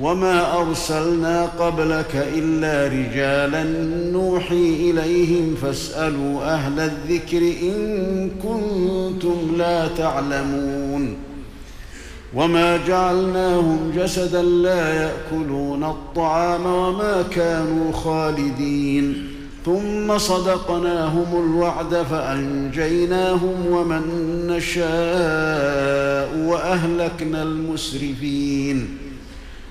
وما ارسلنا قبلك الا رجالا نوحي اليهم فاسالوا أهل الذكر ان كنتم لا تعلمون وما جعلناهم جسدا لا ياكلون الطعام وما كانوا خالدين ثم صدقناهم الوعد فانجيناهم ومن نشاء واهلكنا المسرفين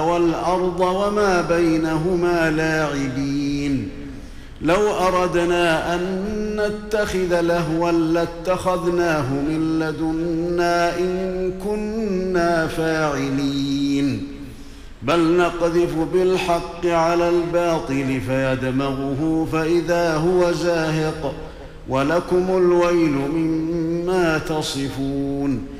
والأرض وما بينهما لاعبين. لو أردنا أن نتخذ لهوا لاتخذناه من لدنا إن كنا فاعلين. بل نقذف بالحق على الباطل فيدمغه فإذا هو زاهق ولكم الويل مما تصفون.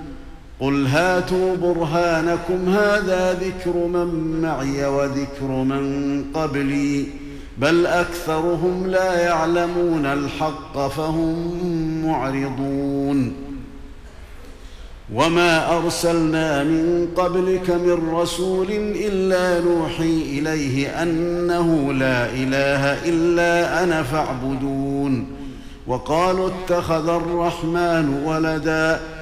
قل هاتوا برهانكم هذا ذكر من معي وذكر من قبلي بل أكثرهم لا يعلمون الحق فهم معرضون. وما أرسلنا من قبلك من رسول إلا نوحي إليه أنه لا إله إلا أنا فاعبدون. وقالوا اتخذ الرحمن ولدا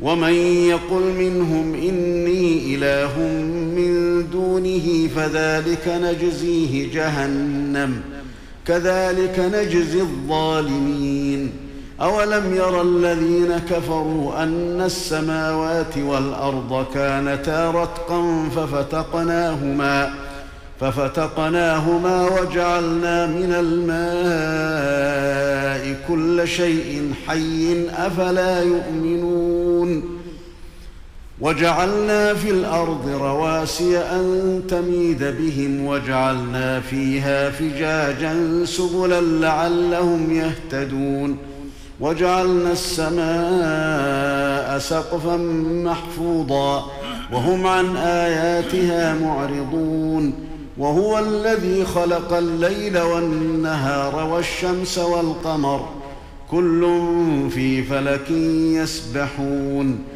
ومن يقل منهم اني اله من دونه فذلك نجزيه جهنم كذلك نجزي الظالمين اولم ير الذين كفروا ان السماوات والارض كانتا رتقا ففتقناهما ففتقناهما وجعلنا من الماء كل شيء حي افلا يؤمنون وجعلنا في الأرض رواسي أن تميد بهم وجعلنا فيها فجاجا سبلا لعلهم يهتدون وجعلنا السماء سقفا محفوظا وهم عن آياتها معرضون وهو الذي خلق الليل والنهار والشمس والقمر كل في فلك يسبحون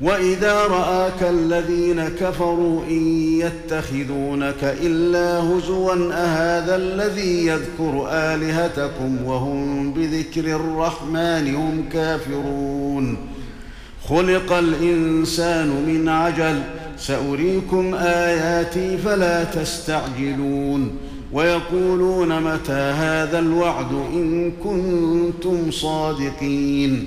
واذا راك الذين كفروا ان يتخذونك الا هزوا اهذا الذي يذكر الهتكم وهم بذكر الرحمن هم كافرون خلق الانسان من عجل ساريكم اياتي فلا تستعجلون ويقولون متى هذا الوعد ان كنتم صادقين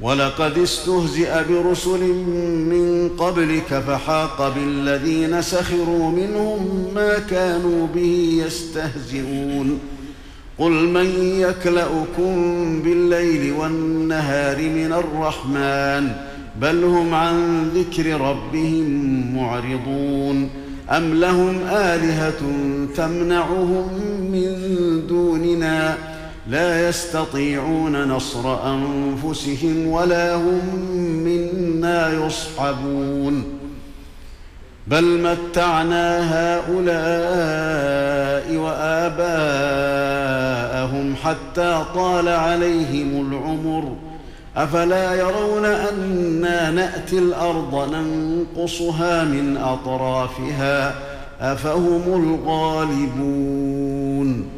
ولقد استهزئ برسل من قبلك فحاق بالذين سخروا منهم ما كانوا به يستهزئون. قل من يكلأكم بالليل والنهار من الرحمن؟ بل هم عن ذكر ربهم معرضون. أم لهم آلهة تمنعهم من دوننا؟ لا يستطيعون نصر أنفسهم ولا هم منا يصحبون. بل متعنا هؤلاء وآباءهم حتى طال عليهم العمر. أفلا يرون أنا نأتي الأرض ننقصها من أطرافها؟ أفهم الغالبون.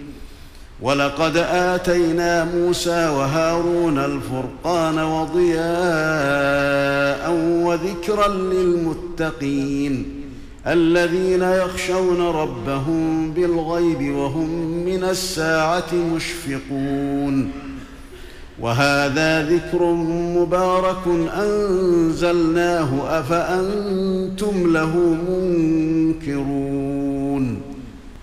ولقد آتينا موسى وهارون الفرقان وضياء وذكرا للمتقين الذين يخشون ربهم بالغيب وهم من الساعة مشفقون وهذا ذكر مبارك أنزلناه أفأنتم له منكرون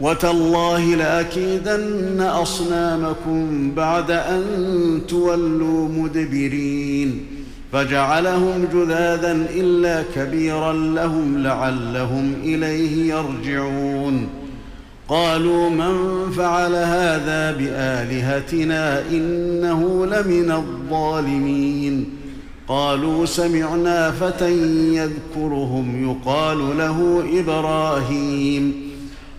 وتالله لأكيدن أصنامكم بعد أن تولوا مدبرين فجعلهم جذاذا إلا كبيرا لهم لعلهم إليه يرجعون قالوا من فعل هذا بآلهتنا إنه لمن الظالمين قالوا سمعنا فتى يذكرهم يقال له إبراهيم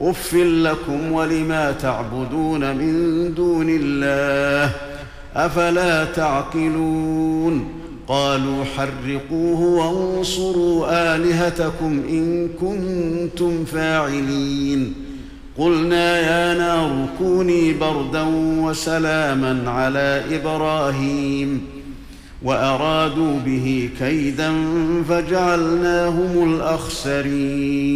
اف لكم ولما تعبدون من دون الله افلا تعقلون قالوا حرقوه وانصروا الهتكم ان كنتم فاعلين قلنا يا نار كوني بردا وسلاما على إبراهيم وارادوا به كيدا فجعلناهم الاخسرين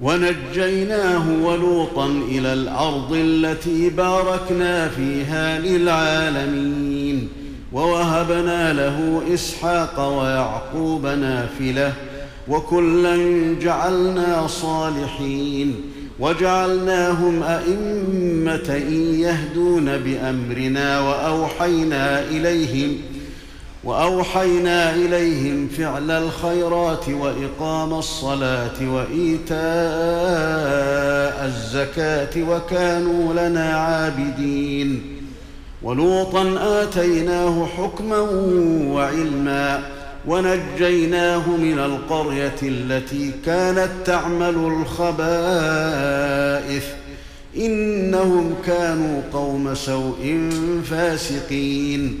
ونجيناه ولوطا إلى الأرض التي باركنا فيها للعالمين ووهبنا له إسحاق ويعقوب نافلة وكلا جعلنا صالحين وجعلناهم أئمة يهدون بأمرنا وأوحينا إليهم وأوحينا إليهم فعل الخيرات وإقام الصلاة وإيتاء الزكاة وكانوا لنا عابدين. ولوطا آتيناه حكما وعلما ونجيناه من القرية التي كانت تعمل الخبائث. إنهم كانوا قوم سوء فاسقين.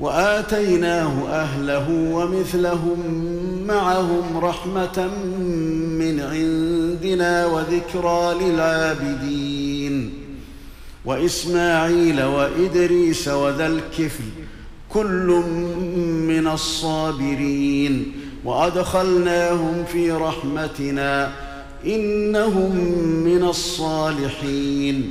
وآتيناه أهله ومثلهم معهم رحمة من عندنا وذكرى للعابدين. وإسماعيل وإدريس وذا الكفل كل من الصابرين. وأدخلناهم في رحمتنا إنهم من الصالحين.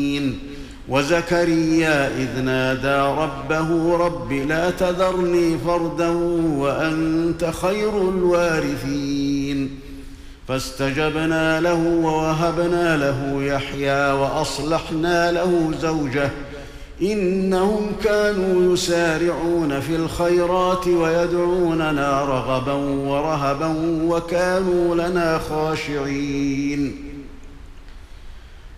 وزكريا إذ نادى ربه رب لا تذرني فردا وأنت خير الوارثين. فاستجبنا له ووهبنا له يحيى وأصلحنا له زوجه. إنهم كانوا يسارعون في الخيرات ويدعوننا رغبا ورهبا وكانوا لنا خاشعين.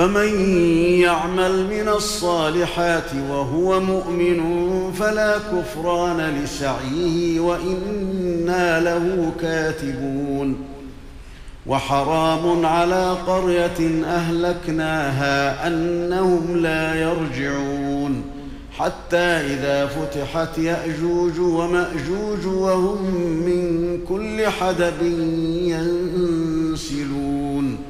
فمن يعمل من الصالحات وهو مؤمن فلا كفران لسعيه وإنا له كاتبون. وحرام على قرية أهلكناها أنهم لا يرجعون. حتى إذا فتحت يأجوج ومأجوج وهم من كل حدب ينسلون.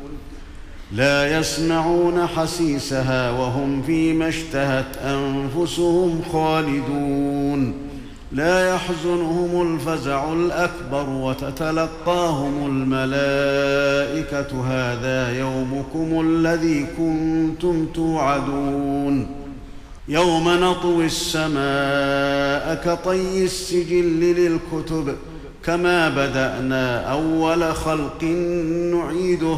لا يسمعون حسيسها وهم فيما اشتهت أنفسهم خالدون. لا يحزنهم الفزع الأكبر وتتلقاهم الملائكة. هذا يومكم الذي كنتم توعدون. يوم نطوي السماء كطي السجل للكتب. كما بدأنا أول خلق نعيده.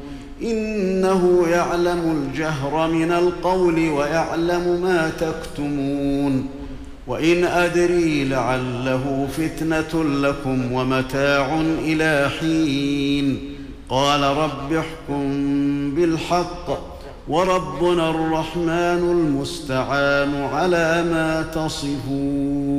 إنه يعلم الجهر من القول ويعلم ما تكتمون. وإن أدري لعله فتنة لكم ومتاع إلى حين. قال رب احكم بالحق. وربنا الرحمن المستعان على ما تصفون.